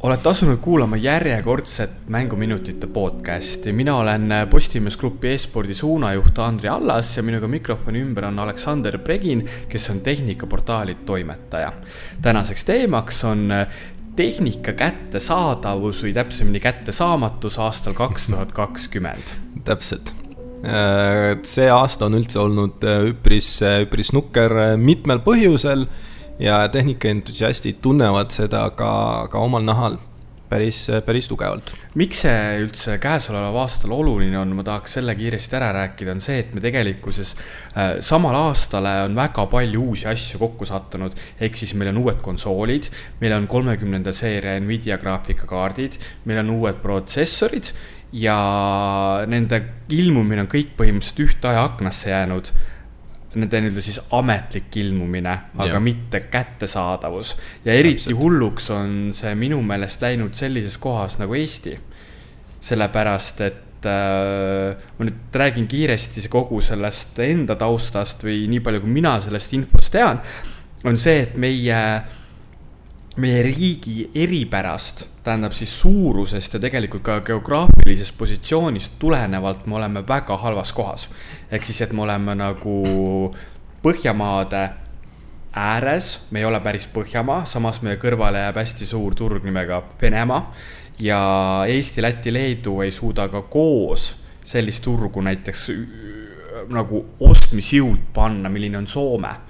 olete asunud kuulama järjekordset Mänguminutite podcasti. mina olen Postimees Grupi e-spordi suunajuht Andri Allas ja minuga mikrofoni ümber on Aleksander Pregin, kes on tehnikaportaali toimetaja. tänaseks teemaks on tehnika kättesaadavus või täpsemini kättesaamatus aastal kaks tuhat kakskümmend. täpselt see aasta on üldse olnud üpris, üpris nukker mitmel põhjusel ja tehnikaentusiastid tunnevad seda ka, ka omal nahal päris, päris tugevalt. miks see üldse käesoleval aastal oluline on, ma tahaks selle kiiresti ära rääkida, on see, et me tegelikkuses äh, samal aastale on väga palju uusi asju kokku sattunud. ehk siis meil on uued konsoolid, meil on kolmekümnenda seeria Nvidia graafikakaardid, meil on uued protsessorid ja nende ilmumine on kõik põhimõtteliselt ühte aja aknasse jäänud nende nii-öelda siis ametlik ilmumine, aga ja. mitte kättesaadavus. ja eriti Täpselt. hulluks on see minu meelest läinud sellises kohas nagu Eesti. sellepärast, et äh, ma nüüd räägin kiiresti kogu sellest enda taustast või nii palju, kui mina sellest infost tean, on see, et meie meie riigi eripärast, tähendab siis suurusest ja tegelikult ka geograafilisest positsioonist tulenevalt me oleme väga halvas kohas. ehk siis, et me oleme nagu Põhjamaade ääres, me ei ole päris Põhjamaa, samas meie kõrvale jääb hästi suur turg nimega Venemaa. ja Eesti, Läti, Leedu ei suuda ka koos sellist turgu näiteks nagu ostmisjõult panna, milline on Soome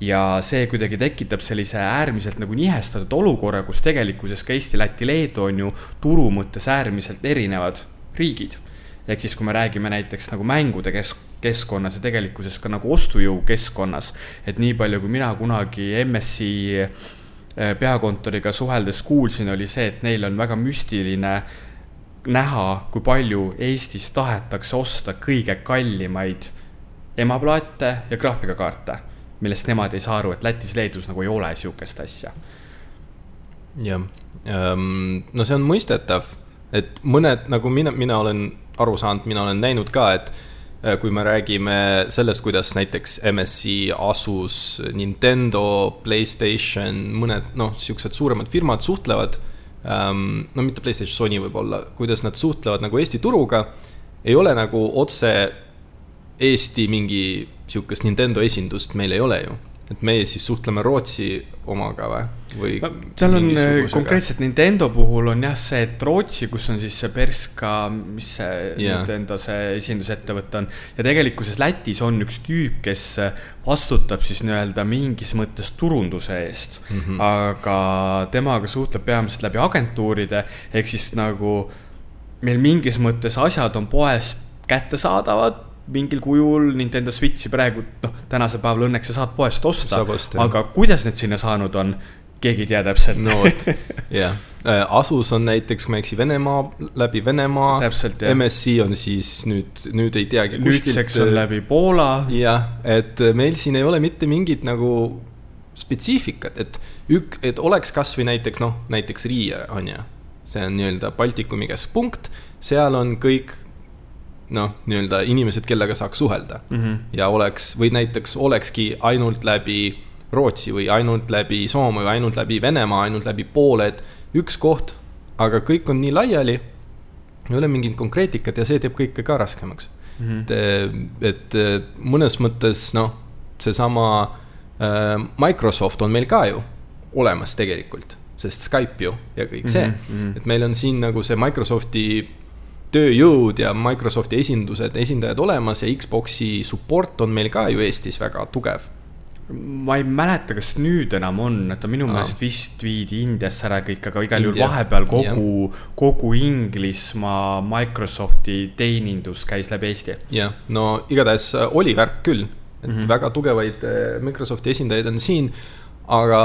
ja see kuidagi tekitab sellise äärmiselt nagu nihestatud olukorra, kus tegelikkuses ka Eesti, Läti, Leedu on ju turu mõttes äärmiselt erinevad riigid. ehk siis, kui me räägime näiteks nagu mängude kesk-, keskkonnas ja tegelikkuses ka nagu ostujõu keskkonnas, et nii palju, kui mina kunagi MSI äh, peakontoriga suheldes kuulsin, oli see, et neil on väga müstiline näha, kui palju Eestis tahetakse osta kõige kallimaid emaplaate ja graafikakaarte millest nemad ei saa aru, et Lätis-Leedus nagu ei ole sihukest asja. jah, ehm, no see on mõistetav, et mõned, nagu mina, mina olen aru saanud, mina olen näinud ka, et äh, kui me räägime sellest, kuidas näiteks MSI, Asus, Nintendo, Playstation, mõned noh, siuksed suuremad firmad suhtlevad ähm,. no mitte Playstation, Sony võib-olla, kuidas nad suhtlevad nagu Eesti turuga, ei ole nagu otse Eesti mingi sihukest Nintendo esindust meil ei ole ju. et meie siis suhtleme Rootsi omaga või, või no,? seal on äh, konkreetselt Nintendo puhul on jah see, et Rootsi, kus on siis see Berska, mis see yeah. Nintendo see esindusettevõte on. ja tegelikkuses Lätis on üks tüüp, kes vastutab siis nii-öelda mingis mõttes turunduse eest mm. -hmm. aga temaga suhtleb peamiselt läbi agentuuride, ehk siis nagu meil mingis mõttes asjad on poest kättesaadavad mingil kujul Nintendo Switchi praegu, noh, tänasel päeval õnneks sa saad poest osta, aga kuidas need sinna saanud on, keegi ei tea täpselt. no vot, jah. Äh, Asus on näiteks, kui ma ei eksi, Venemaa, läbi Venemaa. MSC on siis nüüd, nüüd ei teagi. nüüdseks on läbi Poola. jah, et meil siin ei ole mitte mingit nagu spetsiifikat, et ük-, et oleks kasvõi näiteks noh, näiteks Riia on ju. see on nii-öelda Baltikumi keskpunkt, seal on kõik noh, nii-öelda inimesed, kellega saaks suhelda mm. -hmm. ja oleks, või näiteks olekski ainult läbi Rootsi või ainult läbi Soome või ainult läbi Venemaa, ainult läbi Poole, et üks koht, aga kõik on nii laiali. ei ole mingit konkreetikat ja see teeb kõike ka raskemaks mm. -hmm. et, et mõnes mõttes noh, seesama äh, Microsoft on meil ka ju olemas tegelikult, sest Skype ju ja kõik see mm, -hmm. et meil on siin nagu see Microsofti tööjõud ja Microsofti esindused, esindajad olemas ja Xbox'i support on meil ka ju Eestis väga tugev. Ma ei mäleta, kas nüüd enam on, et ta minu meelest vist viidi Indiasse ära kõik, aga igal juhul vahepeal kogu, kogu Inglismaa Microsofti teenindus käis läbi Eesti. jah, no igatahes oli värk küll, et mm -hmm. väga tugevaid äh, Microsofti esindajaid on siin aga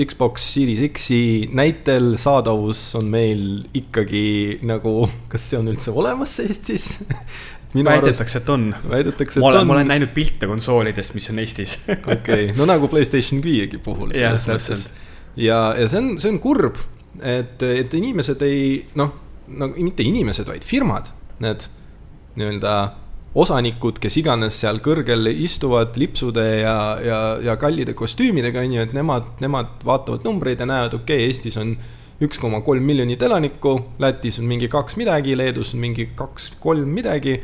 Xbox Series X-i näitel saadavus on meil ikkagi nagu, kas see on üldse olemas Eestis väidetakse, et on. väidetakse, et on. ma olen näinud pilte konsoolidest, mis on Eestis okei no nagu Playstation viiegi puhul selles mõttes. ja, ja see on, see on kurb, et, et inimesed ei noh, nagu mitte inimesed, vaid firmad, need nii-öelda osanikud, kes iganes seal kõrgel istuvad lipsude ja, ja, ja kallide kostüümidega, on ju, et nemad, nemad vaatavad numbreid ja näevad, okei okay,, Eestis on üks koma kolm miljonit elanikku, Lätis on mingi kaks midagi, Leedus on mingi kaks-kolm midagi.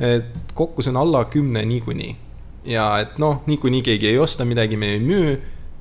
et kokku see on alla kümne niikuinii. ja et noh, niikuinii keegi ei osta midagi, me ei müü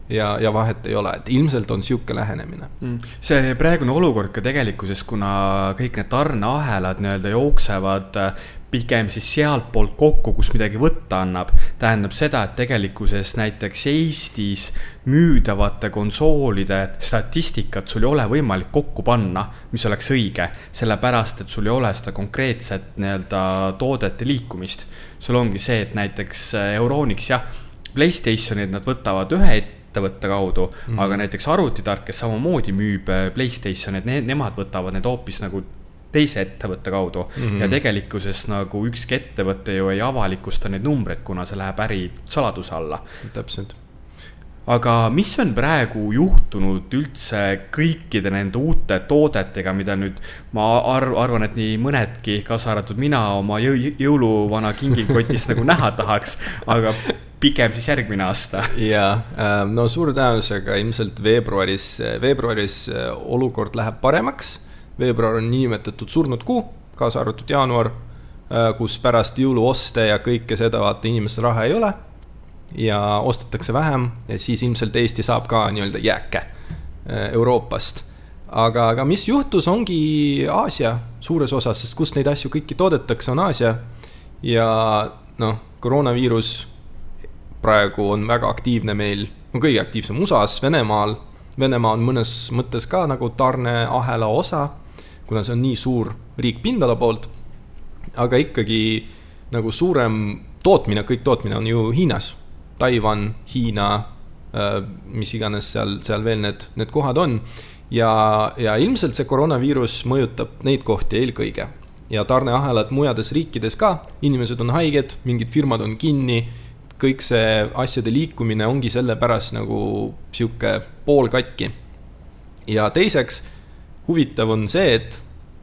ja, ja vahet ei ole, et ilmselt on sihuke lähenemine mm.. see praegune olukord ka tegelikkuses, kuna kõik need tarneahelad nii-öelda jooksevad pigem siis sealtpoolt kokku, kus midagi võtta annab, tähendab seda, et tegelikkuses näiteks Eestis müüdavate konsoolide statistikat sul ei ole võimalik kokku panna, mis oleks õige, sellepärast et sul ei ole seda konkreetset nii-öelda toodete liikumist. sul ongi see, et näiteks Euronix jah, Playstationid nad võtavad ühe ettevõtte kaudu mm, -hmm. aga näiteks arvutitark, kes samamoodi müüb Playstationeid, need, nemad võtavad need hoopis nagu teise ettevõtte kaudu mm. -hmm. ja tegelikkuses nagu ükski ettevõte ju ei avalikusta neid numbreid, kuna see läheb ärisaladuse alla. täpselt. Aga mis on praegu juhtunud üldse kõikide nende uute toodetega, mida nüüd ma arv, arvan, et nii mõnedki, kaasa arvatud mina, oma jõu, jõuluvana kingikotis nagu näha tahaks, aga pigem siis järgmine aasta. jaa, ähm, no suure tõenäosusega ilmselt veebruaris, veebruaris äh, olukord läheb paremaks veebruar on niinimetatud surnud kuu, kaasa arvatud jaanuar, äh, kus pärast jõuluoste ja kõike seda, vaata, inimestel raha ei ole ja ostetakse vähem siis ilmselt Eesti saab ka nii-öelda jääke äh, Euroopast. aga, aga mis juhtus, ongi Aasia suures osas, sest kust neid asju kõiki toodetakse, on Aasia. ja noh, koroonaviirus praegu on väga aktiivne meil, on kõige aktiivsem USA-s, Venemaal. Venemaa on mõnes mõttes ka nagu tarneahela osa kuna see on nii suur riik pindala poolt. aga ikkagi nagu suurem tootmine, kõik tootmine on ju Hiinas. Taiwan, Hiina, äh, mis iganes seal, seal veel need, need kohad on. ja, ja ilmselt see koroonaviirus mõjutab neid kohti eelkõige. ja tarneahelad mujades riikides ka, inimesed on haiged, mingid firmad on kinni kõik see asjade liikumine ongi sellepärast nagu sihuke poolkatki. ja teiseks huvitav on see, et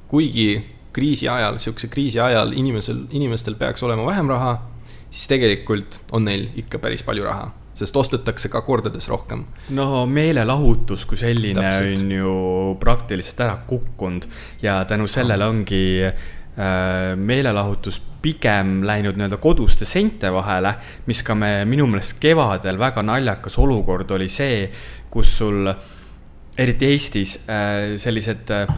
kuigi kriisi ajal, sihukese kriisi ajal inimesel, inimestel peaks olema vähem raha, siis tegelikult on neil ikka päris palju raha, sest ostetakse ka kordades rohkem. no meelelahutus kui selline Täpselt. on ju praktiliselt ära kukkunud ja tänu sellele ongi äh, meelelahutus pigem läinud nii-öelda koduste seinte vahele, mis ka me minu meelest kevadel väga naljakas olukord oli see, kus sul eriti Eestis äh, sellised äh,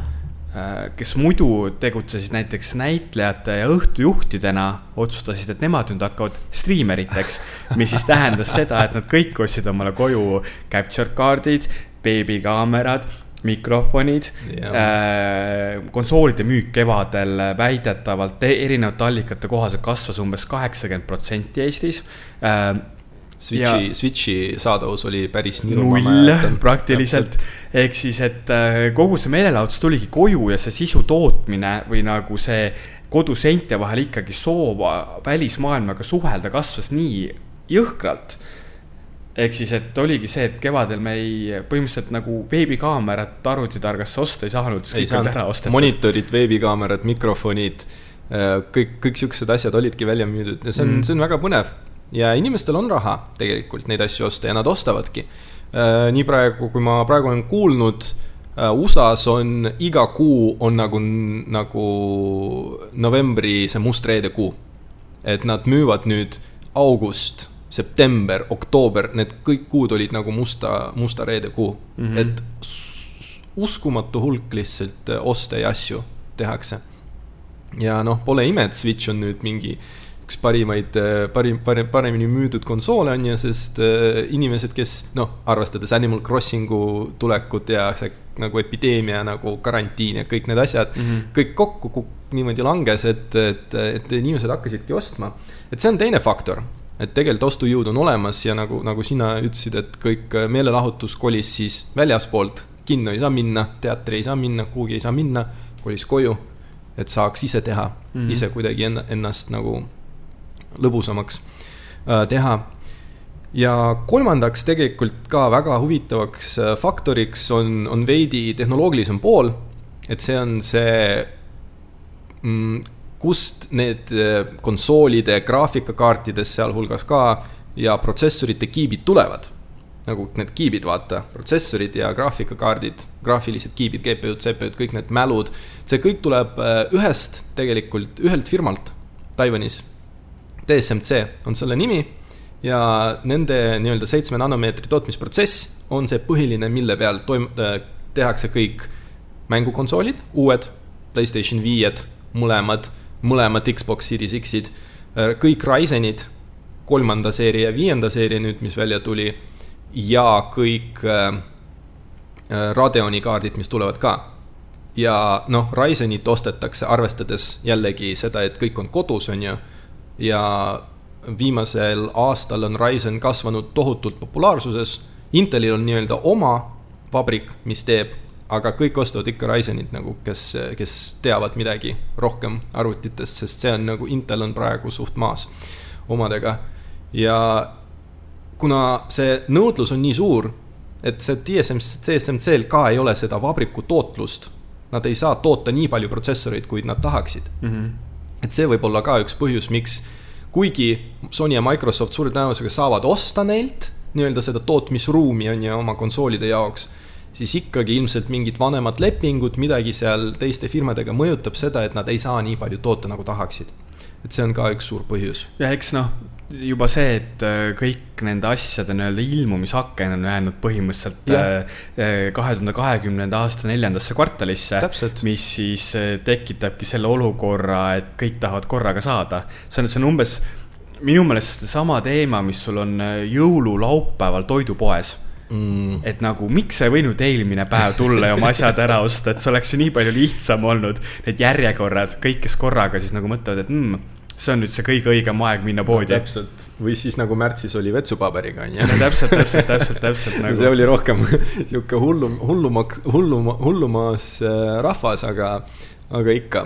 kes muidu tegutsesid näiteks näitlejate ja õhtujuhtidena, otsustasid, et nemad nüüd hakkavad striimeriteks. mis siis tähendas seda, et nad kõik ostsid omale koju capture card'id, beebikaamerad, mikrofonid äh,. konsoolide müük kevadel väidetavalt erinevate allikate kohaselt kasvas umbes kaheksakümmend protsenti Eestis äh, Switchi, Switchi saadavus oli päris null praktiliselt. ehk siis, et äh, kogu see meelelahutus tuligi koju ja see sisu tootmine või nagu see koduseinte vahel ikkagi soov välismaailmaga suhelda kasvas nii jõhkralt. ehk siis, et oligi see, et kevadel me ei, põhimõtteliselt nagu veebikaamerat arvutitargasse osta ei saanud, sest kõik olid ära ostetud. monitorid, veebikaamerad, mikrofonid, äh, kõik, kõik siuksed asjad olidki välja müüdud ja see on mm., see on väga põnev ja inimestel on raha tegelikult neid asju osta ja nad ostavadki. Äh, nii praegu, kui ma praegu olen kuulnud, äh, USA-s on iga kuu on nagu, nagu novembri see must reede kuu. et nad müüvad nüüd august, september, oktoober, need kõik kuud olid nagu musta, musta reede kuu mm. -hmm. et uskumatu hulk lihtsalt äh, oste ja asju tehakse. ja noh, pole ime, et Switch on nüüd mingi äh, üks parimaid, äh, parim, parim, paremini müüdud konsoole on ju, sest äh, inimesed, kes noh, arvestades Animal Crossingu tulekut ja see nagu epideemia nagu karantiin ja kõik need asjad mm, -hmm. kõik kokku niimoodi langes, et, et, et inimesed hakkasidki ostma. et see on teine faktor, et tegelikult ostujõud on olemas ja nagu, nagu sina ütlesid, et kõik äh, meelelahutus kolis siis väljaspoolt, kinno ei saa minna, teatri ei saa minna, kuhugi ei saa minna, kolis koju, et saaks ise teha mm, -hmm. ise kuidagi ennast nagu lõbusamaks äh, teha. ja kolmandaks tegelikult ka väga huvitavaks äh, faktoriks on, on veidi tehnoloogilisem pool. et see on see mm, kust need äh, konsoolide, graafikakaartides sealhulgas ka ja protsessorite kiibid tulevad. nagu need kiibid, vaata, protsessorid ja graafikakaardid, graafilised kiibid, GPU-d, CPU-d, kõik need mälud. see kõik tuleb ühest tegelikult, ühelt firmalt Taiwanis. TSMC on selle nimi ja nende nii-öelda seitsme nanomeetri tootmisprotsess on see põhiline, mille peal toim-, äh, tehakse kõik mängukonsoolid, uued, Playstation viied, mõlemad, mõlemad Xbox Series X-id, äh, kõik Ryzenid, kolmanda seeria ja viienda seeria nüüd, mis välja tuli, ja kõik äh, Radeoni kaardid, mis tulevad ka. ja noh, Ryzenit ostetakse arvestades jällegi seda, et kõik on kodus, on ju, ja viimasel aastal on Ryzen kasvanud tohutult populaarsuses, Intelil on nii-öelda oma vabrik, mis teeb aga kõik ostavad ikka Ryzenit nagu, kes, kes teavad midagi rohkem arvutitest, sest see on nagu, Intel on praegu suht maas omadega. ja kuna see nõudlus on nii suur, et see TSMC, TSMC-l ka ei ole seda vabriku tootlust, nad ei saa toota nii palju protsessoreid, kui nad tahaksid mm. -hmm. Et see võib olla ka üks põhjus, miks kuigi Sony ja Microsoft suure tõenäosusega saavad osta neilt nii-öelda seda tootmisruumi on ju oma konsoolide jaoks siis ikkagi ilmselt mingid vanemad lepingud, midagi seal teiste firmadega mõjutab seda, et nad ei saa nii palju toota, nagu tahaksid. et see on ka üks suur põhjus. ja eks noh, juba see, et äh, kõik nende asjade nii-öelda ilmumisaken on jäänud põhimõtteliselt äh, äh, kahe tuhande kahekümnenda aasta neljandasse kvartalisse. mis siis tekitabki selle olukorra, et kõik tahavad korraga saada. see on, see on umbes minu meelest sama teema, mis sul on jõululaupäeval toidupoes mm.. et nagu, miks sa ei võinud eelmine päev tulla ja oma asjad ära osta, et see oleks ju nii palju lihtsam olnud. Need järjekorrad, kõik, kes korraga siis nagu mõtlevad, et mm, see on nüüd see kõige õigem aeg minna poodi no,. täpselt, või siis nagu märtsis oli vetsupaberiga, on ju. täpselt, täpselt, täpselt, täpselt nagu. see oli rohkem sihuke hullum, hullumaks, hulluma, hullumas äh, rahvas, aga, aga ikka.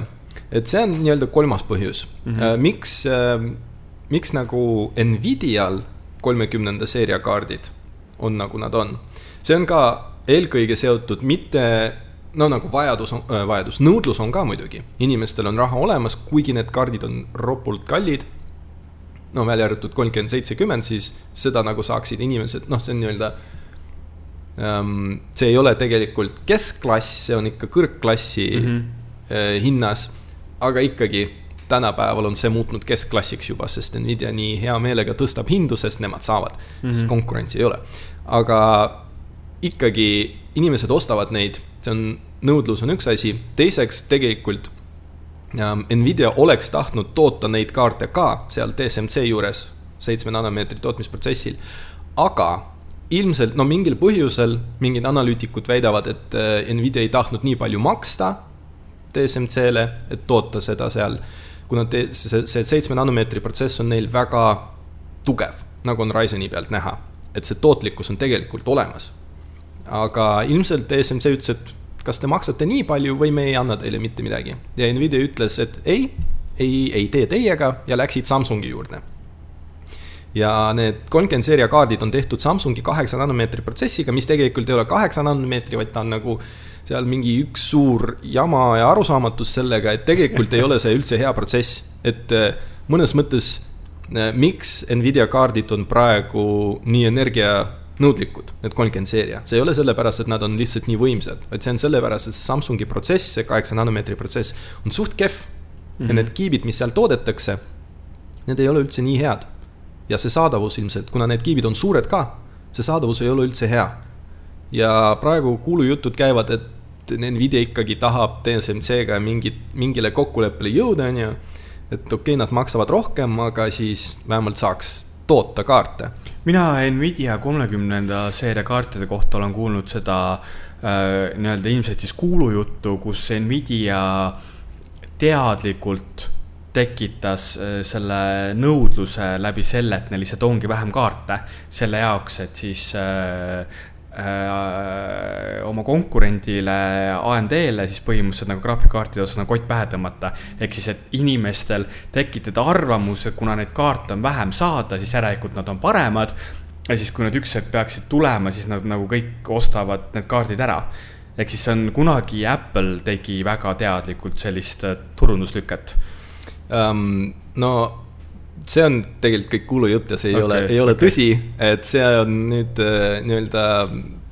et see on nii-öelda kolmas põhjus mm, -hmm. miks, äh, miks nagu Nvidial kolmekümnenda seeria kaardid on nagu nad on. see on ka eelkõige seotud mitte no nagu vajadus on äh,, vajadus, nõudlus on ka muidugi, inimestel on raha olemas, kuigi need kaardid on ropult kallid. no välja arvatud kolmkümmend, seitsekümmend, siis seda nagu saaksid inimesed, noh, see on nii-öelda ähm,. see ei ole tegelikult keskklass, see on ikka kõrgklassi mm -hmm. äh, hinnas, aga ikkagi tänapäeval on see muutnud keskklassiks juba, sest Nvidia nii hea meelega tõstab hindu, sest nemad saavad mm, -hmm. sest konkurentsi ei ole aga ikkagi inimesed ostavad neid, see on, nõudlus on üks asi, teiseks tegelikult ähm, Nvidia oleks tahtnud toota neid kaarte ka seal TSMC juures, seitsme nanomeetri tootmisprotsessil, aga ilmselt no mingil põhjusel mingid analüütikud väidavad, et äh, Nvidia ei tahtnud nii palju maksta TSMC-le, et toota seda seal, kuna te, see, see seitsme nanomeetri protsess on neil väga tugev, nagu on Ryzeni pealt näha. Et see tootlikkus on tegelikult olemas. Aga ilmselt ESMC ütles, et kas te maksate nii palju või me ei anna teile mitte midagi. ja Nvidia ütles, et ei, ei, ei tee teiega ja läksid Samsungi juurde. ja need kolmkümmend seeria kaardid on tehtud Samsungi kaheksa nanomeetri protsessiga, mis tegelikult ei ole kaheksa nanomeetri, vaid ta on nagu seal mingi üks suur jama ja arusaamatus sellega, et tegelikult ei ole see üldse hea protsess, et äh, mõnes mõttes Äh, miks Nvidia kaardid on praegu nii energianõudlikud, need kolmkümmend seeria, see ei ole sellepärast, et nad on lihtsalt nii võimsad, vaid see on sellepärast, et see Samsungi protsess, see kaheksa nanomeetri protsess on suht kehv mm. -hmm. ja mhm. need kiibid, mis seal toodetakse, need ei ole üldse nii head. ja see saadavus ilmselt, kuna need kiibid on suured ka, see saadavus ei ole üldse hea. ja praegu kuulujutud käivad, et Nvidia ikkagi tahab TSMC-ga mingit, mingile kokkuleppele jõuda, on ju et okei okay,, nad maksavad rohkem, aga siis vähemalt saaks toota kaarte. mina Nvidia kolmekümnenda seeria kaartide kohta olen kuulnud seda äh, nii-öelda ilmselt siis kuulujuttu, kus Nvidia teadlikult tekitas äh, selle nõudluse läbi selle, et neil lihtsalt ongi vähem kaarte selle jaoks, et siis äh, oma konkurendile AMD-le siis põhimõtteliselt nagu graafikakaartide osas nagu kott pähe tõmmata. ehk siis, et inimestel tekitada arvamus, et kuna neid kaarte on vähem saada, siis järelikult nad on paremad. ja siis, kui nad üks hetk peaksid tulema, siis nad nagu kõik ostavad need kaardid ära. ehk siis see on kunagi Apple tegi väga teadlikult sellist äh, turunduslüket um,. no see on tegelikult kõik kuulujutt ja see ei okay, ole, ei ole okei. tõsi, et see on nüüd äh, nii-öelda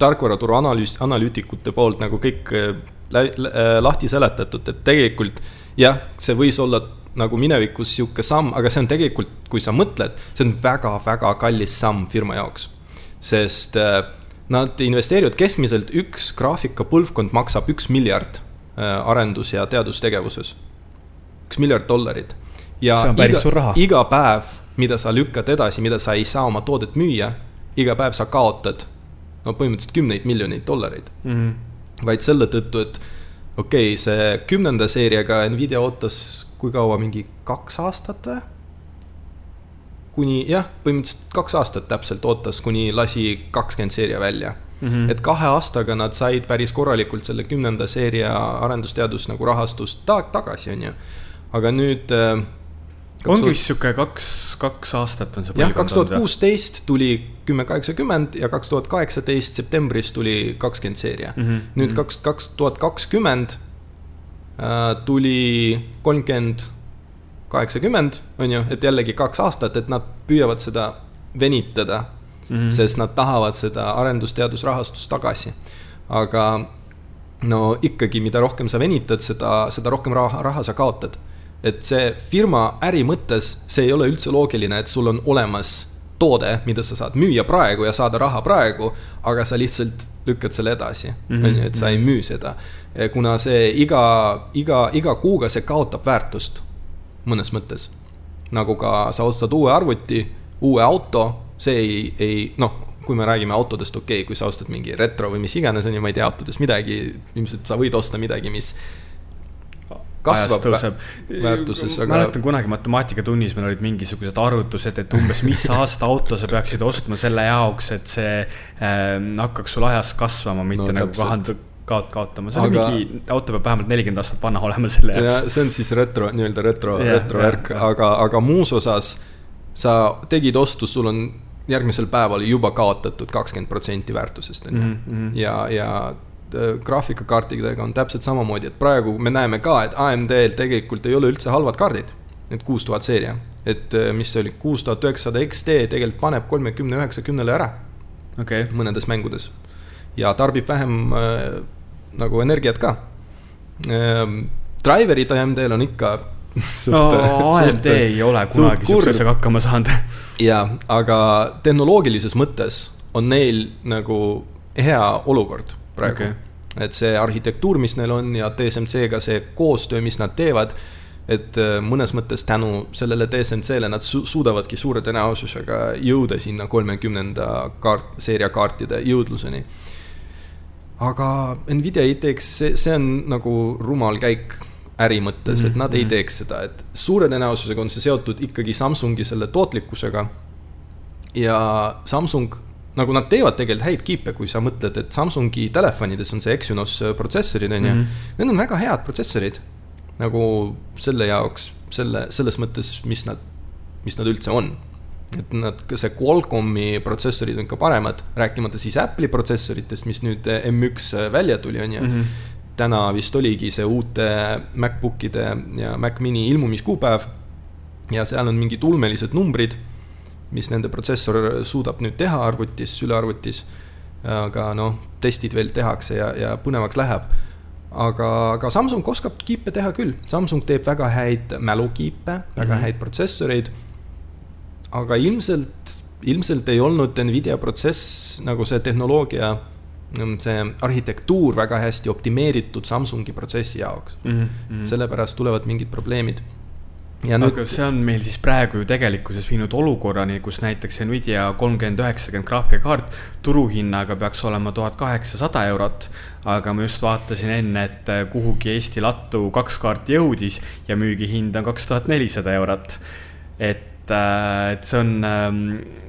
tarkvaraturu analüüs, analüütikute poolt nagu kõik äh, äh, lahti seletatud, et tegelikult jah, see võis olla nagu minevikus sihuke samm, aga see on tegelikult, kui sa mõtled, see on väga-väga kallis samm firma jaoks. sest nad investeerivad keskmiselt, üks graafikapõlvkond maksab üks miljard arendus- ja teadustegevuses. üks miljard dollarit. Ja See on päris iga, iga päev, mida sa lükkad edasi, mida sa ei saa oma toodet müüa, iga päev sa kaotad no põhimõtteliselt kümneid miljoneid dollareid mm. -hmm. vaid selle tõttu, et okei okay,, see kümnenda seeriaga Nvidia ootas kui kaua, mingi kaks aastat või? kuni jah, põhimõtteliselt kaks aastat täpselt ootas, kuni lasi kakskümmend seeria välja mm. -hmm. et kahe aastaga nad said päris korralikult selle kümnenda seeria arendusteadus nagu rahastust ta tagasi, on ju. aga nüüd äh, ongi vist sihuke kaks, kaks aastat on see jah, kaks tuhat kuusteist tuli kümme kaheksakümmend ja kaks tuhat kaheksateist septembris tuli kakskümmend seeria mm. Mhm, -hmm. nüüd kaks, kaks tuhat kakskümmend äh, tuli kolmkümmend kaheksakümmend, on ju, et jällegi kaks aastat, et nad püüavad seda venitada mm. -hmm. sest nad tahavad seda arendus-teadusrahastust tagasi. aga no ikkagi, mida rohkem sa venitad, seda, seda rohkem raha, raha sa kaotad et see firma äri mõttes, see ei ole üldse loogiline, et sul on olemas toode, mida sa saad müüa praegu ja saada raha praegu, aga sa lihtsalt lükkad selle edasi, on ju, et sa ei müü seda. kuna see iga, iga, iga kuuga see kaotab väärtust mõnes mõttes. nagu ka sa ostad uue arvuti, uue auto, see ei, ei noh, kui me räägime autodest, okei okay,, kui sa ostad mingi retro või mis iganes, on ju, ma ei tea autodest midagi, ilmselt sa võid osta midagi, mis kasvab väärtuses, aga. mäletan kunagi matemaatikatunnis meil olid mingisugused arvutused, et umbes mis aasta auto sa peaksid ostma selle jaoks, et see äh, hakkaks sul ajas kasvama, mitte no, nagu kahandada kaot-, kaotama, see aga... oli mingi, auto peab vähemalt nelikümmend aastat vana olema selle jaoks. see on siis retro, nii-öelda retro, retrovärk, aga, aga muus osas sa tegid ostu, sul on järgmisel päeval juba kaotatud kakskümmend protsenti väärtusest, on ju. Mhm, ja, ja Äh, graafikakaartidega on täpselt samamoodi, et praegu me näeme ka, et AMD-l tegelikult ei ole üldse halvad kaardid. Need kuus tuhat seeria, et äh, mis see oli, kuus tuhat üheksasada XT tegelikult paneb kolmekümne üheksakümnele ära okay.. mõnedes mängudes ja tarbib vähem äh, nagu energiat ka ähm,. Driver'id AMD-l on ikka no AMD ei ole kunagi siuksega hakkama saanud. jaa, aga tehnoloogilises mõttes on neil nagu hea olukord praegu okay.. et see arhitektuur, mis neil on ja TSMC-ga see koostöö, mis nad teevad, et äh, mõnes mõttes tänu sellele TSMC-le nad su suudavadki suure tõenäosusega jõuda sinna kolmekümnenda kaart, seeria kaartide jõudluseni. aga Nvidia ei teeks, see, see on nagu rumal käik äri mõttes, et nad ei Mhm. teeks seda, et suure tõenäosusega on see seotud ikkagi Samsungi selle tootlikkusega. ja Samsung nagu nad teevad tegelikult häid kiipe, kui sa mõtled, et Samsungi telefonides on see Exynos protsessorid, on ju. Mhm. Need on väga head protsessorid. nagu selle jaoks, selle, selles mõttes, mis nad, mis nad üldse on. et nad, see Qualcomm'i protsessorid on ikka paremad, rääkimata siis Apple'i protsessoritest, mis nüüd M1 välja tuli, on ju. Mhm. täna vist oligi see uute MacBookide ja Mac mini ilmumiskuupäev. ja seal on mingid ulmelised numbrid mis nende protsessor suudab nüüd teha arvutis, sülearvutis. aga noh, testid veel tehakse ja, ja põnevaks läheb. aga, aga Samsung oskab kiipe teha küll, Samsung teeb väga häid mälukiipe, väga mm -hmm. häid protsessoreid. aga ilmselt, ilmselt ei olnud Nvidia protsess nagu see tehnoloogia see arhitektuur väga hästi optimeeritud Samsungi protsessi jaoks mm. -hmm. sellepärast tulevad mingid probleemid ja aga nüüd... see on meil siis praegu ju tegelikkuses viinud olukorrani, kus näiteks Nvidia kolmkümmend üheksakümmend graafikakaart turuhinnaga peaks olema tuhat kaheksasada eurot. aga ma just vaatasin enne, et kuhugi Eesti lattu kaks kaarti jõudis ja müügihind on kaks tuhat nelisada eurot. et et see on,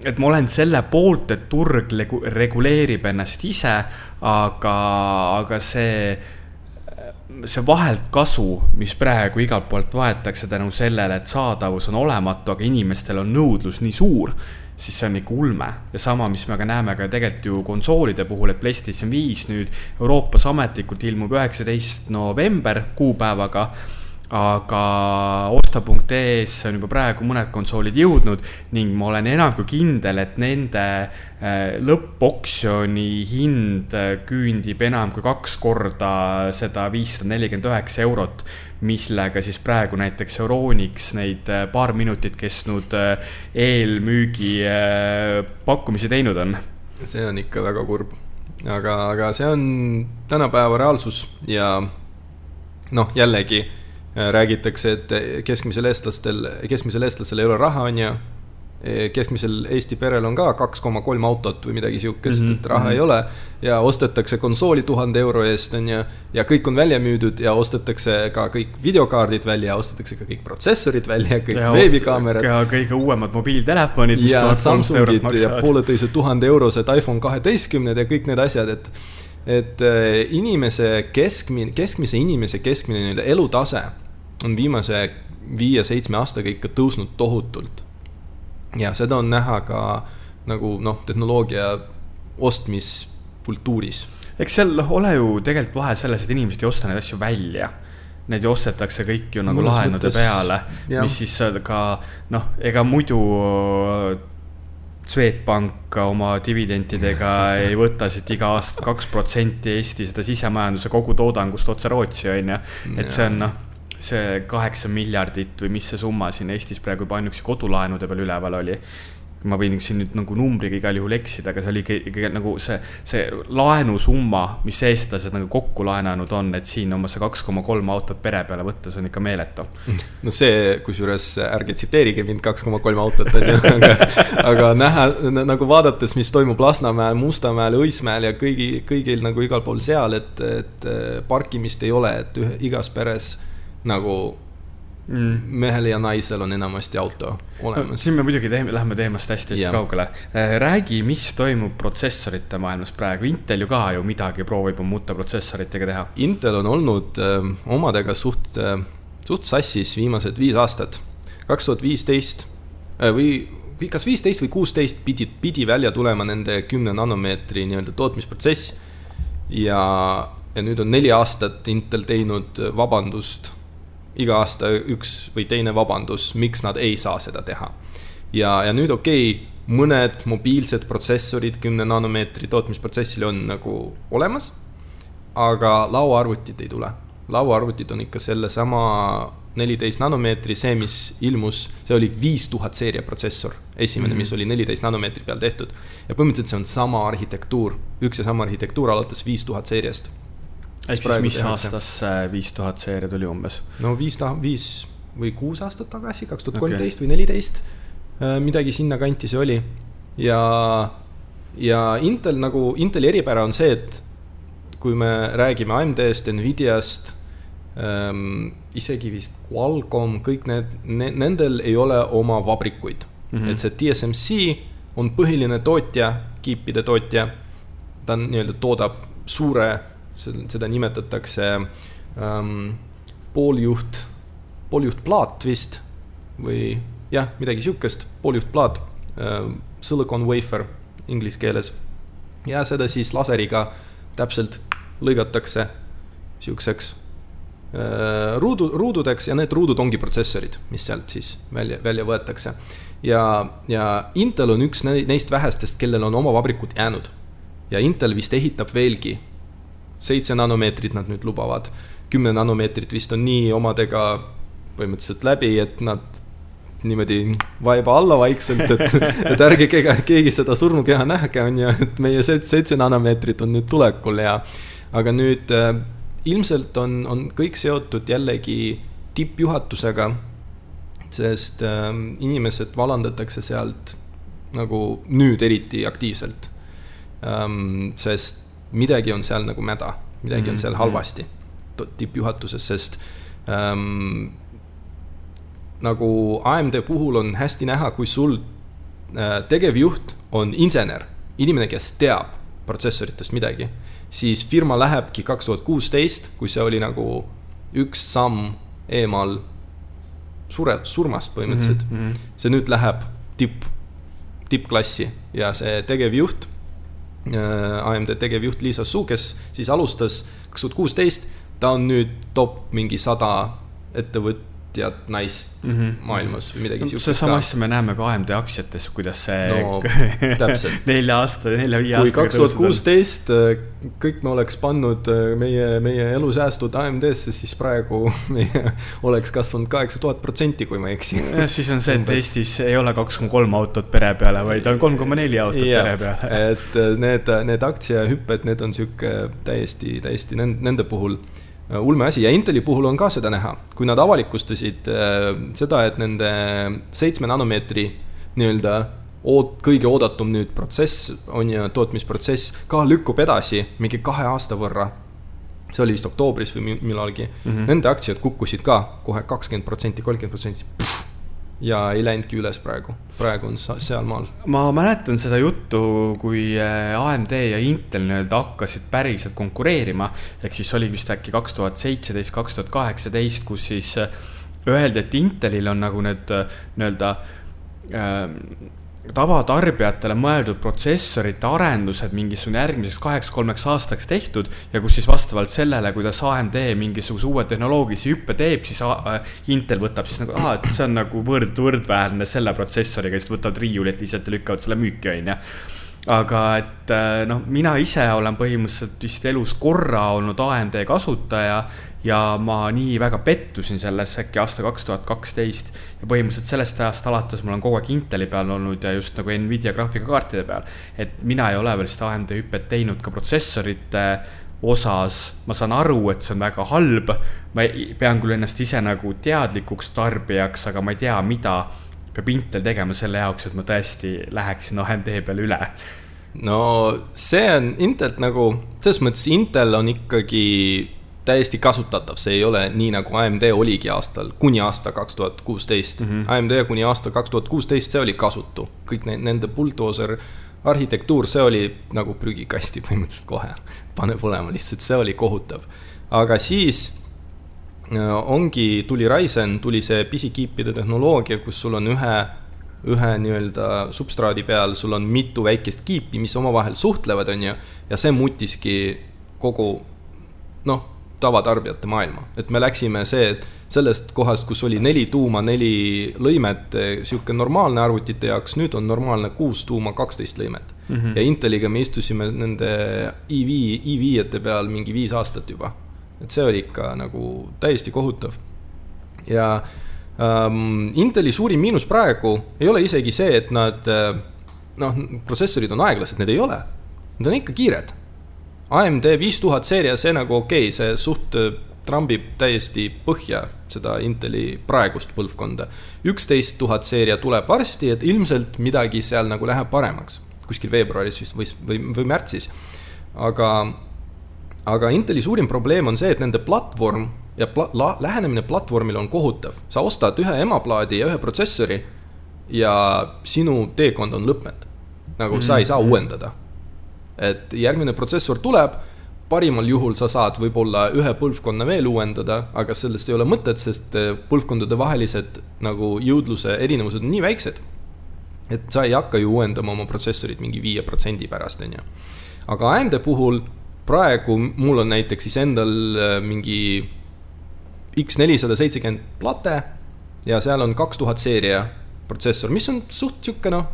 et ma olen selle poolt, et turg reguleerib ennast ise, aga, aga see see vahelt kasu, mis praegu igalt poolt vaetakse tänu sellele, et saadavus on olematu, aga inimestel on nõudlus nii suur, siis see on ikka ulme. ja sama, mis me ka näeme ka tegelikult ju konsoolide puhul, et PlayStation viis nüüd Euroopas ametlikult ilmub üheksateist november kuupäevaga aga osta.ee-sse on juba praegu mõned konsoolid jõudnud ning ma olen enam kui kindel, et nende äh, lõppoksjoni hind küündib enam kui kaks korda seda viissada nelikümmend üheksa eurot, millega siis praegu näiteks Euronix neid äh, paar minutit kestnud äh, eelmüügi pakkumisi teinud on. see on ikka väga kurb, aga, aga see on tänapäeva reaalsus ja noh, jällegi Äh, räägitakse, et keskmisel eestlastel, keskmisel eestlasel ei ole raha, on ju. Äh, keskmisel Eesti perel on ka kaks koma kolm autot või midagi sihukest mm, -hmm. et raha mm -hmm. ei ole. ja ostetakse konsooli tuhande euro eest, on ju. ja kõik on välja müüdud ja ostetakse ka kõik videokaardid välja, ostetakse ka kõik protsessorid välja, kõik veebikaamerad. ja kõige uuemad mobiiltelefonid, mis tuhat kolmsada eurot maksavad. ja pooleteise tuhande eurosed iPhone kaheteistkümned ja kõik need asjad, et et äh, inimese keskmine, keskmise inimese keskmine nii-öelda elutase on viimase viie-seitsme aastaga ikka tõusnud tohutult. ja seda on näha ka nagu noh, tehnoloogia ostmiskultuuris. eks seal noh, ole ju tegelikult vahe selles, et inimesed ei osta neid asju välja Need ju ostetakse kõik ju nagu laenude mõttes, peale, mis siis ka noh, ega muidu Swedbank oma dividendidega ei võta siit iga aasta kaks protsenti Eesti seda sisemajanduse kogutoodangust otse Rootsi, on ju. et see on noh see kaheksa miljardit või mis see summa siin Eestis praegu juba ainuüksi kodulaenude peal üleval oli. ma võin siin nüüd nagu numbriga igal juhul eksida, aga see oli ikkagi nagu see, see laenusumma, mis eestlased nagu kokku laenanud on, et siin oma see kaks koma kolm autot pere peale võtta, see on ikka meeletu. no see, kusjuures ärge tsiteerige mind, kaks koma kolm autot on ju, aga, aga näha nagu vaadates, mis toimub Lasnamäel, Mustamäel, Õismäel ja kõigi, kõigil nagu igal pool seal, et, et parkimist ei ole, et ühe, igas peres nagu mm. mehel ja naisel on enamasti auto olemas no,. siin me muidugi teeme, läheme teemast hästi-hästi kaugele. Äh, räägi, mis toimub protsessorite maailmas praegu, Intel ju ka ju midagi proovib oma uute protsessoritega teha. Intel on olnud öö, äh, omadega suht, äh, suht sassis viimased viis aastat. kaks tuhat viisteist või kas viisteist või kuusteist pidi, pidi välja tulema nende kümne nanomeetri nii-öelda tootmisprotsess. ja, ja nüüd on neli aastat Intel teinud vabandust iga aasta üks või teine vabandus, miks nad ei saa seda teha. ja, ja nüüd okei okay,, mõned mobiilsed protsessorid kümne nanomeetri tootmisprotsessil on nagu olemas, aga lauaarvutid ei tule. lauaarvutid on ikka sellesama neliteist nanomeetri, see, mis ilmus, see oli viis tuhat seeria protsessor, esimene mm, -hmm. mis oli neliteist nanomeetri peal tehtud. ja põhimõtteliselt see on sama arhitektuur, üks ja sama arhitektuur alates viis tuhat seeriast ehk siis mis aastas see viis tuhat seeria tuli umbes? no viis, viis või kuus aastat tagasi, kaks tuhat kolmteist või neliteist, äh, midagi sinnakanti see oli. ja, ja Intel nagu, Inteli eripära on see, et kui me räägime AMD-st, Nvidiast ähm,, isegi vist Qualcomm, kõik need ne,, nendel ei ole oma vabrikuid mm. -hmm. et see TSMC on põhiline tootja, kiipide tootja, ta nii-öelda toodab suure seda nimetatakse ähm, pooljuht, pooljuhtplaat vist või jah, midagi sihukest, pooljuhtplaat äh,, silicon wafer inglise keeles. ja seda siis laseriga täpselt lõigatakse sihukeseks äh, ruudu, ruududeks ja need ruudud ongi protsessorid, mis sealt siis välja, välja võetakse. ja, ja Intel on üks neist vähestest, kellel on oma vabrikud jäänud. ja Intel vist ehitab veelgi seitse nanomeetrit nad nüüd lubavad, kümme nanomeetrit vist on nii omadega põhimõtteliselt läbi, et nad niimoodi vaiba alla vaikselt, et, et ärge keegi, keegi seda surnukeha nähke, on ju, et meie seitse nanomeetrit on nüüd tulekul ja aga nüüd äh, ilmselt on, on kõik seotud jällegi tippjuhatusega, sest äh, inimesed vallandatakse sealt nagu nüüd eriti aktiivselt ähm,. sest midagi on seal nagu mäda, midagi mm -hmm. on seal mhm. halvasti tippjuhatuses, sest ähm, nagu AMD puhul on hästi näha, kui sul äh, tegevjuht on insener, inimene, kes teab protsessoritest midagi, siis firma lähebki kaks tuhat kuusteist, kui see oli nagu üks samm eemal sure, surmast põhimõtteliselt mm. -hmm. see nüüd läheb tipp, tippklassi ja see tegevjuht AMD tegevjuht Liisa Su, kes siis alustas kaks tuhat kuusteist, ta on nüüd top mingi sada ettevõtjat, naist mm -hmm. maailmas või midagi no, siukest. sedasama asja me näeme ka AMD aktsiates, kuidas see no, täpselt. nelja aasta, nelja-viie aastaga. kui kaks tuhat kuusteist äh, kõik me oleks pannud äh, meie, meie elusäästud AMD-sse, siis praegu meie oleks kasvanud kaheksa tuhat protsenti, kui ma ei eksi. jah, siis on see, et Eestis ei ole kaks koma kolm autot pere peale, vaid on kolm koma neli autot ja, pere peale. et äh, need, need aktsiahüpped, need on sihuke täiesti, täiesti nende, puhul ulme asi. Ja Inteli puhul on ka seda näha, kui nad avalikustasid äh, seda, et nende seitsme nanomeetri nii-öelda oot-, kõige oodatum nüüd protsess on ju, tootmisprotsess ka lükkub edasi mingi kahe aasta võrra. see oli vist oktoobris või millalgi. Mm, -hmm. nende aktsiad kukkusid ka kohe kakskümmend protsenti, kolmkümmend protsenti ja ei läinudki üles praegu, praegu on sealmaal. ma mäletan seda juttu, kui äh, AMD ja Intel nii-öelda hakkasid päriselt konkureerima. ehk siis oli vist äkki kaks tuhat seitseteist, kaks tuhat kaheksateist, kus siis äh, öeldi, et Intelil on nagu need äh, nii-öelda äh, tavatarbijatele mõeldud protsessorite arendused mingisugune järgmiseks kaheks-kolmeks aastaks tehtud ja kus siis vastavalt sellele, kuidas AMD mingisuguse uue tehnoloogilise hüppe teeb, siis Intel võtab siis nagu, et see on nagu võrd, võrdväärne selle protsessoriga, siis võtavad riiulit lihtsalt ja lükkavad selle müüki, on ju. Aga et noh, mina ise olen põhimõtteliselt vist elus korra olnud AMD kasutaja ja ma nii väga pettusin selles äkki aasta kaks tuhat kaksteist. ja põhimõtteliselt sellest ajast alates ma olen kogu aeg Inteli peal olnud ja just nagu Nvidia graafikakaartide peal. et mina ei ole veel seda AMD hüpet teinud ka protsessorite osas, ma saan aru, et see on väga halb. ma pean küll ennast ise nagu teadlikuks tarbijaks, aga ma ei tea, mida peab Intel tegema selle jaoks, et ma tõesti läheksin AMD peale üle no see on Intelt nagu, selles mõttes Intel on ikkagi täiesti kasutatav, see ei ole nii nagu AMD oligi aastal, kuni aasta kaks tuhat kuusteist. Mhm. AMD kuni aasta kaks tuhat kuusteist, see oli kasutu, kõik need, nende bulldozer arhitektuur, see oli nagu prügikasti põhimõtteliselt kohe, pane põlema lihtsalt, see oli kohutav. aga siis äh, ongi, tuli Ryzen, tuli see pisikiipide tehnoloogia, kus sul on ühe, ühe nii-öelda substraadi peal, sul on mitu väikest kiipi, mis omavahel suhtlevad, on ju, ja see mutiski kogu noh tavatarbijate maailma, et me läksime see, et sellest kohast, kus oli neli tuuma, neli lõimet, sihuke normaalne arvutite jaoks, nüüd on normaalne kuus tuuma, kaksteist lõimet mm. -hmm. ja Inteliga me istusime nende i5, i5-ete peal mingi viis aastat juba. et see oli ikka nagu täiesti kohutav. ja ähm, Inteli suurim miinus praegu ei ole isegi see, et nad noh, protsessorid on aeglased, need ei ole. Need on ikka kiired AMD viis tuhat seeria, see nagu okei okay,, see suht äh, trambib täiesti põhja seda Inteli praegust põlvkonda. üksteist tuhat seeria tuleb varsti, et ilmselt midagi seal nagu läheb paremaks. kuskil veebruaris vist või, või, või märtsis. aga, aga Inteli suurim probleem on see, et nende platvorm ja pla, la, lähenemine platvormile on kohutav. sa ostad ühe emaplaadi ja ühe protsessori ja sinu teekond on lõppenud. nagu mm -hmm. sa ei saa mhm. uuendada et järgmine protsessor tuleb, parimal juhul sa saad võib-olla ühe põlvkonna veel uuendada, aga sellest ei ole mõtet, sest eh, põlvkondade vahelised nagu jõudluse erinevused on nii väiksed. et sa ei hakka ju uuendama oma protsessorit mingi viie protsendi pärast, on ju. aga AMD puhul praegu mul on näiteks siis endal eh, mingi X nelisada seitsekümmend plate ja seal on kaks tuhat seeria protsessor, mis on suht sihuke noh,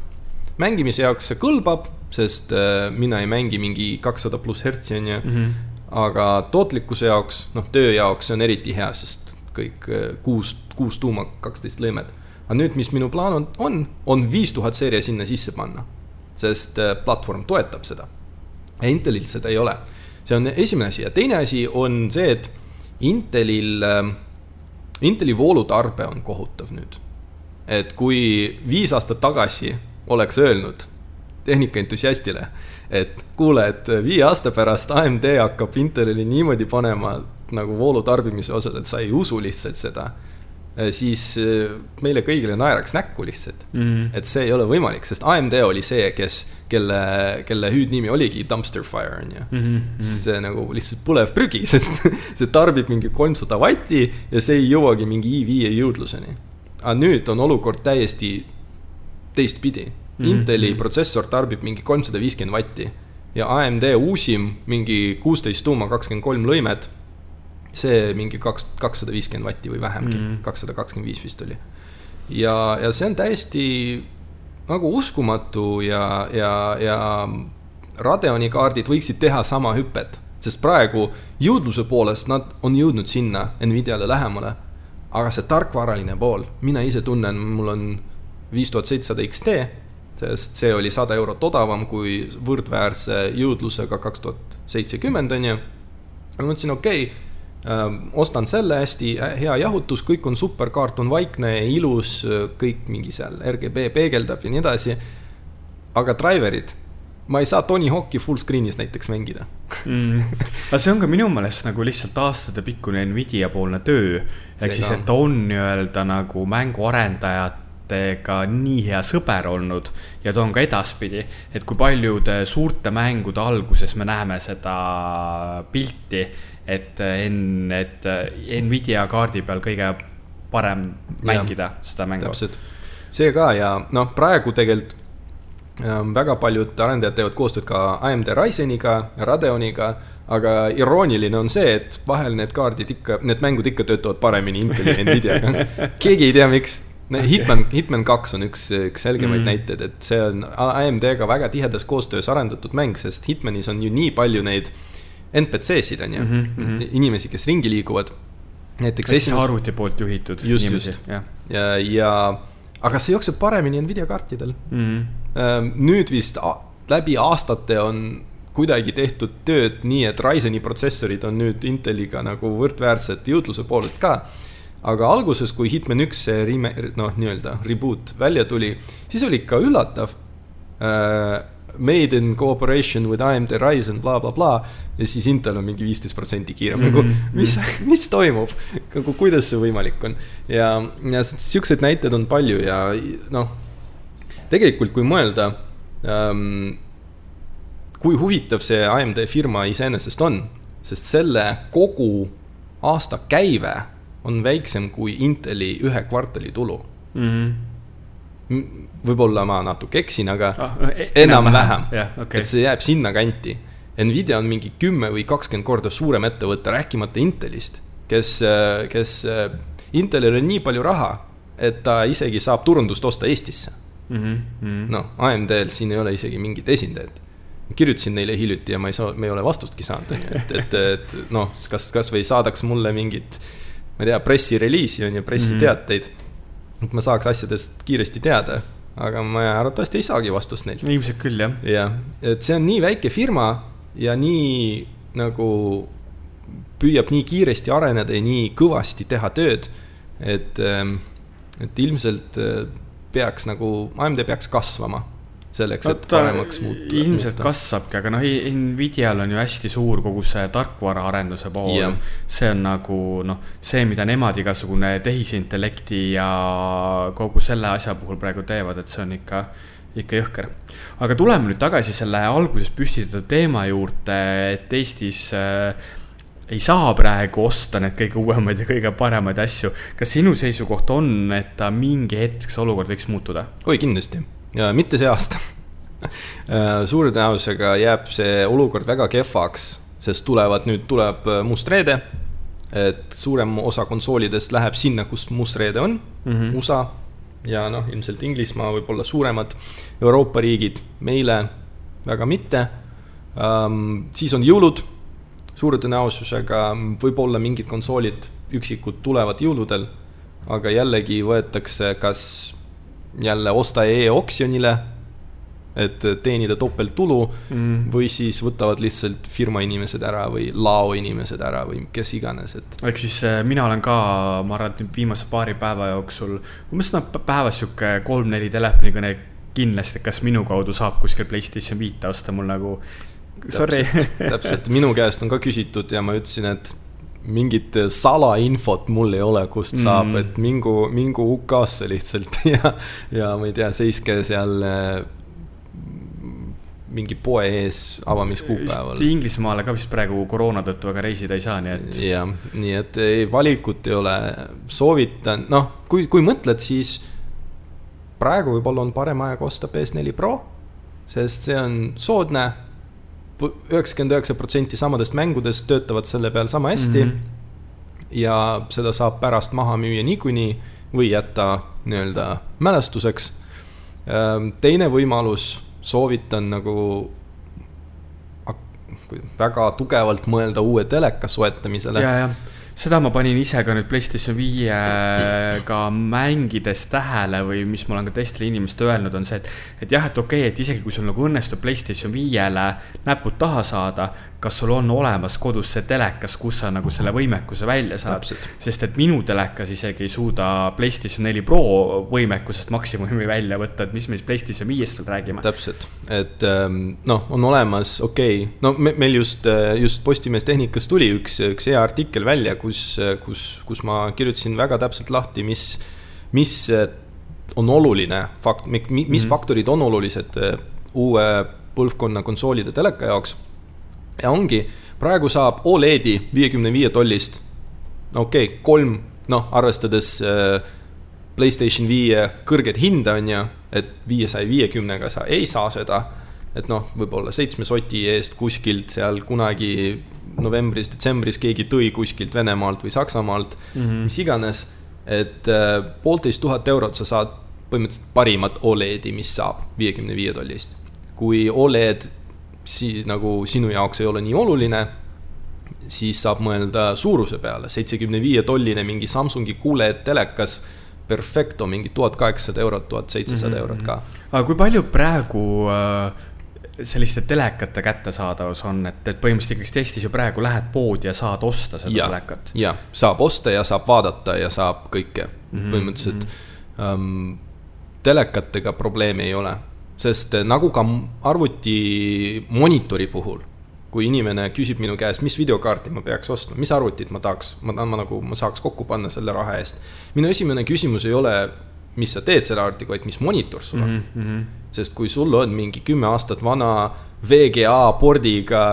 mängimise jaoks see kõlbab sest äh, mina ei mängi mingi kakssada pluss hertsi, on ju. Mhm. aga tootlikkuse jaoks, noh, töö jaoks see on eriti hea, sest kõik äh, kuus, kuus tuuma, kaksteist lõimet. aga nüüd, mis minu plaan on, on, on viis tuhat seeria sinna sisse panna. sest äh, platvorm toetab seda. Intelil seda ei ole. see on esimene asi ja teine asi on see, et Intelil, Inteli voolutarbe on kohutav nüüd. et kui viis aastat tagasi oleks öelnud tehnikaentusiastile. et kuule, et viie aasta pärast AMD hakkab Intelile niimoodi panema nagu voolu tarbimise osas, et sa ei usu lihtsalt seda. siis eh, meile kõigile naeraks näkku lihtsalt mm. et see ei ole võimalik, sest AMD oli see, kes, kelle, kelle hüüdnimi oligi dumpster fire on ju mm. -hmm. sest see nagu lihtsalt põlev prügi, sest see tarbib mingi kolmsada vatti ja see ei jõuagi mingi i5 jõudluseni. aga nüüd on olukord täiesti teistpidi mm. -hmm. Inteli protsessor tarbib mingi kolmsada viiskümmend vatti ja AMD uusim mingi kuusteist tuuma, kakskümmend kolm lõimet. see mingi kaks, kakssada viiskümmend vatti või vähemgi mm., kakssada kakskümmend viis vist oli. ja, ja see on täiesti nagu uskumatu ja, ja, ja Radeoni kaardid võiksid teha sama hüpet, sest praegu jõudluse poolest nad on jõudnud sinna Nvidiale lähemale. aga see tarkvaraline pool, mina ise tunnen, mul on viis tuhat seitsesada XT, sest see oli sada eurot odavam kui võrdväärse jõudlusega kaks tuhat seitsekümmend, on ju. ma mõtlesin, okei okay, äh,, ostan selle, hästi hea jahutus, kõik on super, kaart on vaikne, ilus, kõik mingi seal RGB peegeldab ja nii edasi. aga driver'id ma ei saa Tony Hawk'i full screen'is näiteks mängida mm.. aga see on ka minu meelest nagu lihtsalt aastatepikkune Nvidia poolne töö. ehk siis, et on nii-öelda nagu mänguarendajatega nii hea sõber olnud ja ta on ka edaspidi. et kui paljude suurte mängude alguses me näeme seda pilti, et enne, et Nvidia kaardi peal kõige parem mängida ja, seda mängu. täpselt, see ka ja noh, praegu tegelikult väga paljud arendajad teevad koostööd ka AMD Ryzeniga, Radeoniga, aga irooniline on see, et vahel need kaardid ikka, need mängud ikka töötavad paremini Inteli ja Nvidiaga. keegi ei tea, miks. Hitman, Hitman kaks on üks, üks selgemaid mm. näiteid, et see on AMD-ga väga tihedas koostöös arendatud mäng, sest Hitmanis on ju nii palju neid NPC-sid, on ju mm, -hmm. inimesi, kes ringi liiguvad. näiteks esimese. arvuti poolt juhitud just, inimesi, ja, ja, ja aga see jookseb paremini Nvidia kaartidel mm. -hmm. nüüd vist läbi aastate on kuidagi tehtud tööd nii, et Ryzeni protsessorid on nüüd Inteliga nagu võrdväärsed jõudluse poolest ka. Aga alguses, kui Hitman üks see rime-, noh, nii-öelda reboot välja tuli, siis oli ikka üllatav äh, made in cooperation with AMD Ryzen bla, bla, blablabla. ja siis Intel on mingi viisteist protsenti kiirem mm, -hmm. nagu mhm. mis, mis toimub, nagu kuidas see võimalik on. ja, ja siukseid näiteid on palju ja noh, tegelikult kui mõelda ähm,. kui huvitav see AMD firma iseenesest on, sest selle kogu aasta käive on väiksem kui Inteli ühe kvartali tulu. Mm. -hmm võib-olla ma natuke eksin, aga ah, no, e enam-vähem enam, okay. et see jääb sinnakanti. Nvidia on mingi kümme või kakskümmend korda suurem ettevõte, rääkimata Intelist, kes, kes, Intelil on nii palju raha, et ta isegi saab turundust osta Eestisse. Mm -hmm.. noh, AMD-l siin ei ole isegi mingit esindajat. Kirjutasin neile hiljuti ja ma ei saa, me ei ole vastustki saanud, on ju, et, et, et noh, kas, kasvõi saadaks mulle mingit, ma ei tea, pressireliisi on ju, pressiteateid mm. -hmm et ma saaks asjadest kiiresti teada, aga ma arvatavasti ei saagi vastust neilt. ilmselt küll, jah. jah, et see on nii väike firma ja nii nagu püüab nii kiiresti areneda ja nii kõvasti teha tööd, et, ähm, et ilmselt äh, peaks nagu, AMD peaks kasvama selleks, et paremaks muutuda. ilmselt kasvabki, aga noh, Nvidial on ju hästi suur kogu see tarkvaraarenduse pool. see on nagu noh, see, mida nemad igasugune tehisintellekti ja kogu selle asja puhul praegu teevad, et see on ikka, ikka jõhker. aga tuleme nüüd tagasi selle alguses püstitatud teema juurde, et Eestis äh, ei saa praegu osta neid kõige uuemaid ja kõige paremaid asju. kas sinu seisukoht on, et mingi hetk see olukord võiks muutuda? oi, kindlasti mitte see aasta äh, suure tõenäosusega jääb see olukord väga kehvaks, sest tulevad, nüüd tuleb äh, must reede. et suurem osa konsoolidest läheb sinna, kus must reede on mm, -hmm. USA ja noh, ilmselt Inglismaa, võib-olla suuremad Euroopa riigid, meile väga mitte um,. siis on jõulud, suure tõenäosusega võib-olla mingid konsoolid üksikud tulevad jõuludel, aga jällegi võetakse kas jälle osta e-oksjonile, et teenida topelttulu mm. või siis võtavad lihtsalt firma inimesed ära või lao inimesed ära või kes iganes, et. ehk siis äh, mina olen ka, ma arvan, et nüüd viimase paari päeva jooksul umbes noh, päevas sihuke kolm-neli telefonikõne kindlasti, kas minu kaudu saab kuskil Playstation viite osta, mul nagu sorry. täpselt, minu käest on ka küsitud ja ma ütlesin, et mingit salainfot mul ei ole, kust saab mm., et mingu, mingu UK-sse lihtsalt ja, ja ma ei tea, seiske seal äh, mingi poe ees avamiskuupäeval. Inglismaale ka vist praegu koroona tõttu väga reisida ei saa, nii et. jah, nii et ei, valikut ei ole, soovitan, noh, kui, kui mõtled, siis praegu võib-olla on parem aeg osta PS4 Pro, sest see on soodne üheksakümmend üheksa protsenti samadest mängudest töötavad selle peal sama hästi mm. -hmm ja seda saab pärast maha müüa niikuinii või jätta nii-öelda mälestuseks. Ähm, teine võimalus, soovitan nagu väga tugevalt mõelda uue teleka soetamisele. ja, jah seda ma panin ise ka nüüd PlayStation viiega mängides tähele või mis ma olen ka teistele inimestele öelnud, on see, et, et jah, et okei okay,, et isegi kui sul nagu õnnestub PlayStation viiele näpud taha saada, kas sul on olemas kodus see telekas, kus sa nagu selle võimekuse välja saad. sest et minu telekas isegi ei suuda PlayStation neli Pro võimekusest maksimumi välja võtta, et mis me siis PlayStation viiest veel räägime. täpselt, et ähm, noh, on olemas, okei okay., no me, meil just, just Postimees Tehnikas tuli üks, üks hea artikkel välja, kus, kus, kus ma kirjutasin väga täpselt lahti, mis, mis on oluline fakt, mis mm -hmm. faktorid on olulised äh, uue põlvkonna konsoolide teleka jaoks. ja ongi, praegu saab Oledi viiekümne viie tollist, okei okay,, kolm, noh, arvestades äh, Playstation viie kõrget hinda, on ju, et viiesaja viiekümnega sa ei saa seda et noh, võib-olla seitsme soti eest kuskilt seal kunagi novembris-detsembris keegi tõi kuskilt Venemaalt või Saksamaalt mm, -hmm. mis iganes. et äh, poolteist tuhat eurot sa saad põhimõtteliselt parimat Oledi, mis saab viiekümne viie tollist. kui Oled si-, nagu sinu jaoks ei ole nii oluline, siis saab mõelda suuruse peale, seitsekümne viie tolline mingi Samsungi QLED telekas Perfecto mingi tuhat kaheksasada eurot, tuhat seitsesada mhm, eurot ka. Mhm. aga kui palju praegu äh, selliste telekate kättesaadavus on, et, et põhimõtteliselt ikkagi Eestis ju praegu lähed poodi ja saad osta seda ja, telekat? jah, saab osta ja saab vaadata ja saab kõike mm -hmm. põhimõtteliselt mm. -hmm. Um, telekatega probleemi ei ole, sest nagu ka arvuti monitori puhul, kui inimene küsib minu käest, mis videokaarti ma peaks ostma, mis arvutit ma tahaks, ma tahan, ma nagu, ma saaks kokku panna selle raha eest. minu esimene küsimus ei ole mis sa teed selle arvutiga, vaid mis monitor sul on mm. -hmm. sest kui sul on mingi kümme aastat vana VGA pordiga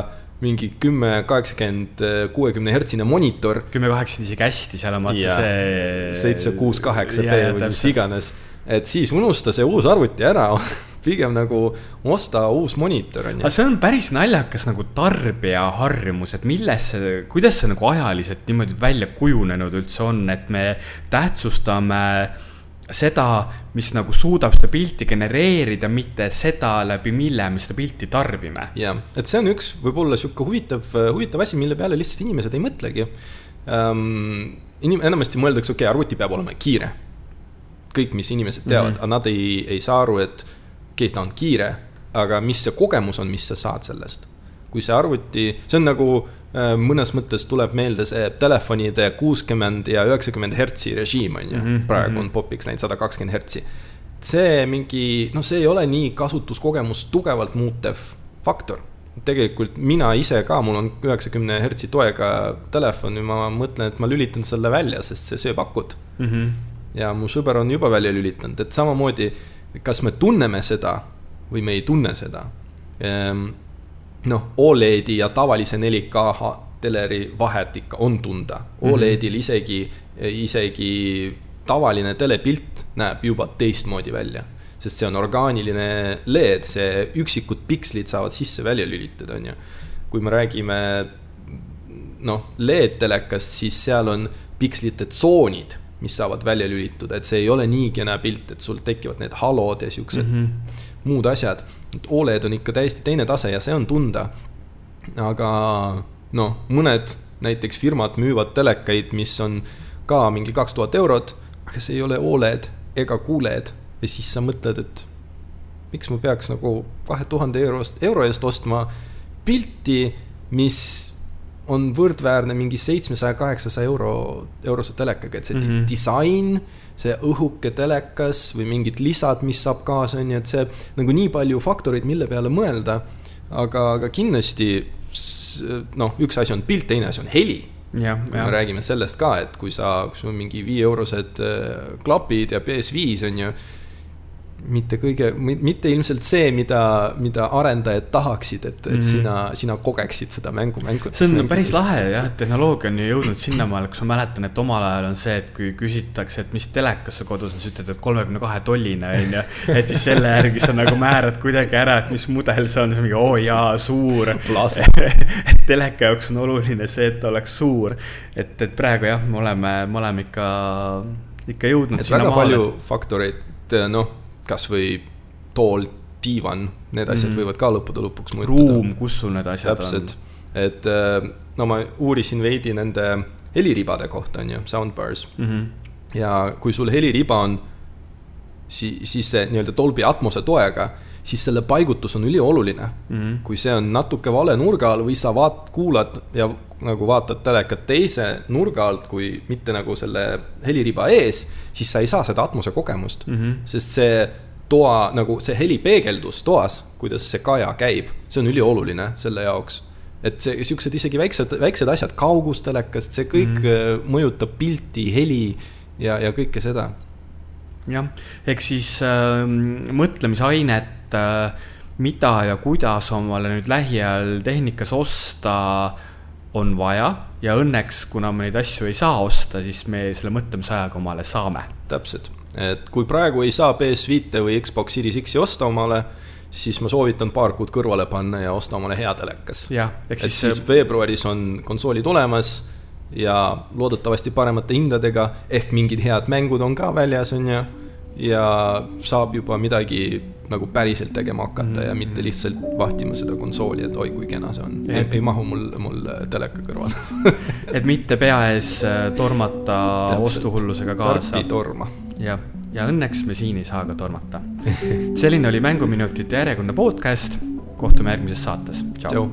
mingi kümme, kaheksakümmend, kuuekümne hertsine monitor. kümme, kaheksakümmend isegi hästi, seal on vaata see. seitse, kuus, kaheksa B või mis iganes. et siis unusta see uus arvuti ära pigem nagu osta uus monitor on ju. aga see on päris naljakas nagu tarbija harjumus, et milles see, kuidas see nagu ajaliselt niimoodi välja kujunenud üldse on, et me tähtsustame seda, mis nagu suudab seda pilti genereerida, mitte seda, läbi mille me seda pilti tarbime. jah, et see on üks võib-olla sihuke huvitav, huvitav asi, mille peale lihtsalt inimesed ei mõtlegi um,. inim-, enamasti mõeldakse, okei okay,, arvuti peab olema kiire. kõik, mis inimesed teavad mm, -hmm. aga nad ei, ei saa aru, et okei okay,, ta on kiire, aga mis see kogemus on, mis sa saad sellest. kui see arvuti, see on nagu mõnes mõttes tuleb meelde see telefonide kuuskümmend ja üheksakümmend hertsi režiim on ju mm, -hmm. praegu on popiks läinud sada kakskümmend hertsi. see mingi, noh, see ei ole nii kasutuskogemust tugevalt muutev faktor. tegelikult mina ise ka, mul on üheksakümne hertsi toega telefon ja ma mõtlen, et ma lülitan selle välja, sest see sööb akut mm. -hmm. ja mu sõber on juba välja lülitanud, et samamoodi, kas me tunneme seda või me ei tunne seda ehm, noh, Oledi ja tavalise 4K teleri vahet ikka on tunda. Mhm. Oledil isegi, isegi tavaline telepilt näeb juba teistmoodi välja. sest see on orgaaniline LED, see üksikud pikslid saavad sisse-välja lülitada, on ju. kui me räägime noh, LED-telekast, siis seal on pikslite tsoonid, mis saavad välja lülituda, et see ei ole nii kena pilt, et sul tekivad need halod ja siuksed mm -hmm. Muud asjad et Oled on ikka täiesti teine tase ja see on tunda. aga noh, mõned näiteks firmad müüvad telekaid, mis on ka mingi kaks tuhat eurot, aga see ei ole Oled ega QLED ja siis sa mõtled, et miks ma peaks nagu kahe tuhande eurost, euro eest ostma pilti, mis on võrdväärne mingi seitsmesaja, kaheksasaja euro, eurose telekaga, et see mm -hmm. disain see õhuke telekas või mingid lisad, mis saab kaasa, on ju, et see nagu nii palju faktoreid, mille peale mõelda. aga, aga kindlasti noh, üks asi on pilt, teine asi on heli. kui me räägime sellest ka, et kui sa, kui sul on mingi viieeurosed äh, klapid ja PS5 on ju. Mitte kõige, mitte ilmselt see, mida, mida arendajad tahaksid, et, et mm sina, sina kogeksid seda mängu, mängu. see on päris lahe jah, et tehnoloogia on ju jõudnud sinnamaale, kus ma mäletan, et omal ajal on see, et kui küsitakse, et mis telekas sul kodus on, siis ütled, et kolmekümne kahe tolline on ju. et siis selle järgi sa nagu määrad kuidagi ära, et mis mudel see on, siis mingi oo oh, jaa, suur. et teleka jaoks on oluline see, et ta oleks suur. et, et praegu jah, me oleme, me oleme ikka, ikka jõudnud. et väga maale. palju faktoreid, noh kasvõi tool, diivan, need asjad mm. võivad ka lõppude lõpuks muutuda. ruum, kus sul need asjad Täpselt. on. et äh, no ma uurisin veidi nende heliribade kohta, on ju, soundbars mm. -hmm. ja kui sul heliriba on, siis, siis see nii-öelda Dolby Atmose toega, siis selle paigutus on ülioluline mm. -hmm. kui see on natuke vale nurga all või sa vaat-, kuulad ja nagu vaatad telekat teise nurga alt, kui mitte nagu selle heliriba ees, siis sa ei saa seda atmose kogemust mm. -hmm. sest see toa nagu see helipeegeldus toas, kuidas see kaja käib, see on ülioluline selle jaoks. et see, siuksed isegi väiksed, väiksed asjad, kaugus telekast, see kõik mm -hmm. mõjutab pilti, heli ja, ja kõike seda. jah, ehk siis äh, mõtlemisainet äh, mida ja kuidas omale nüüd lähiajal tehnikas osta on vaja ja õnneks, kuna me neid asju ei saa osta, siis me selle mõtlemisajaga omale saame. täpselt, et kui praegu ei saa PS5-e või Xbox Series X-i osta omale, siis ma soovitan paar kuud kõrvale panna ja osta omale hea telekas. et siis, siis veebruaris on konsoolid olemas ja loodetavasti paremate hindadega, ehk mingid head mängud on ka väljas, on ju, ja saab juba midagi nagu päriselt tegema hakata mm -hmm. ja mitte lihtsalt vahtima seda konsooli, et oi kui kena see on. ei, ei mahu mul, mul teleka kõrvale et mitte pea ees äh, tormata ostuhullusega kaasa. tark ei torma. jah, ja õnneks me siin ei saa ka tormata selline oli Mänguminutite järjekordne podcast. kohtume järgmises saates. tšau..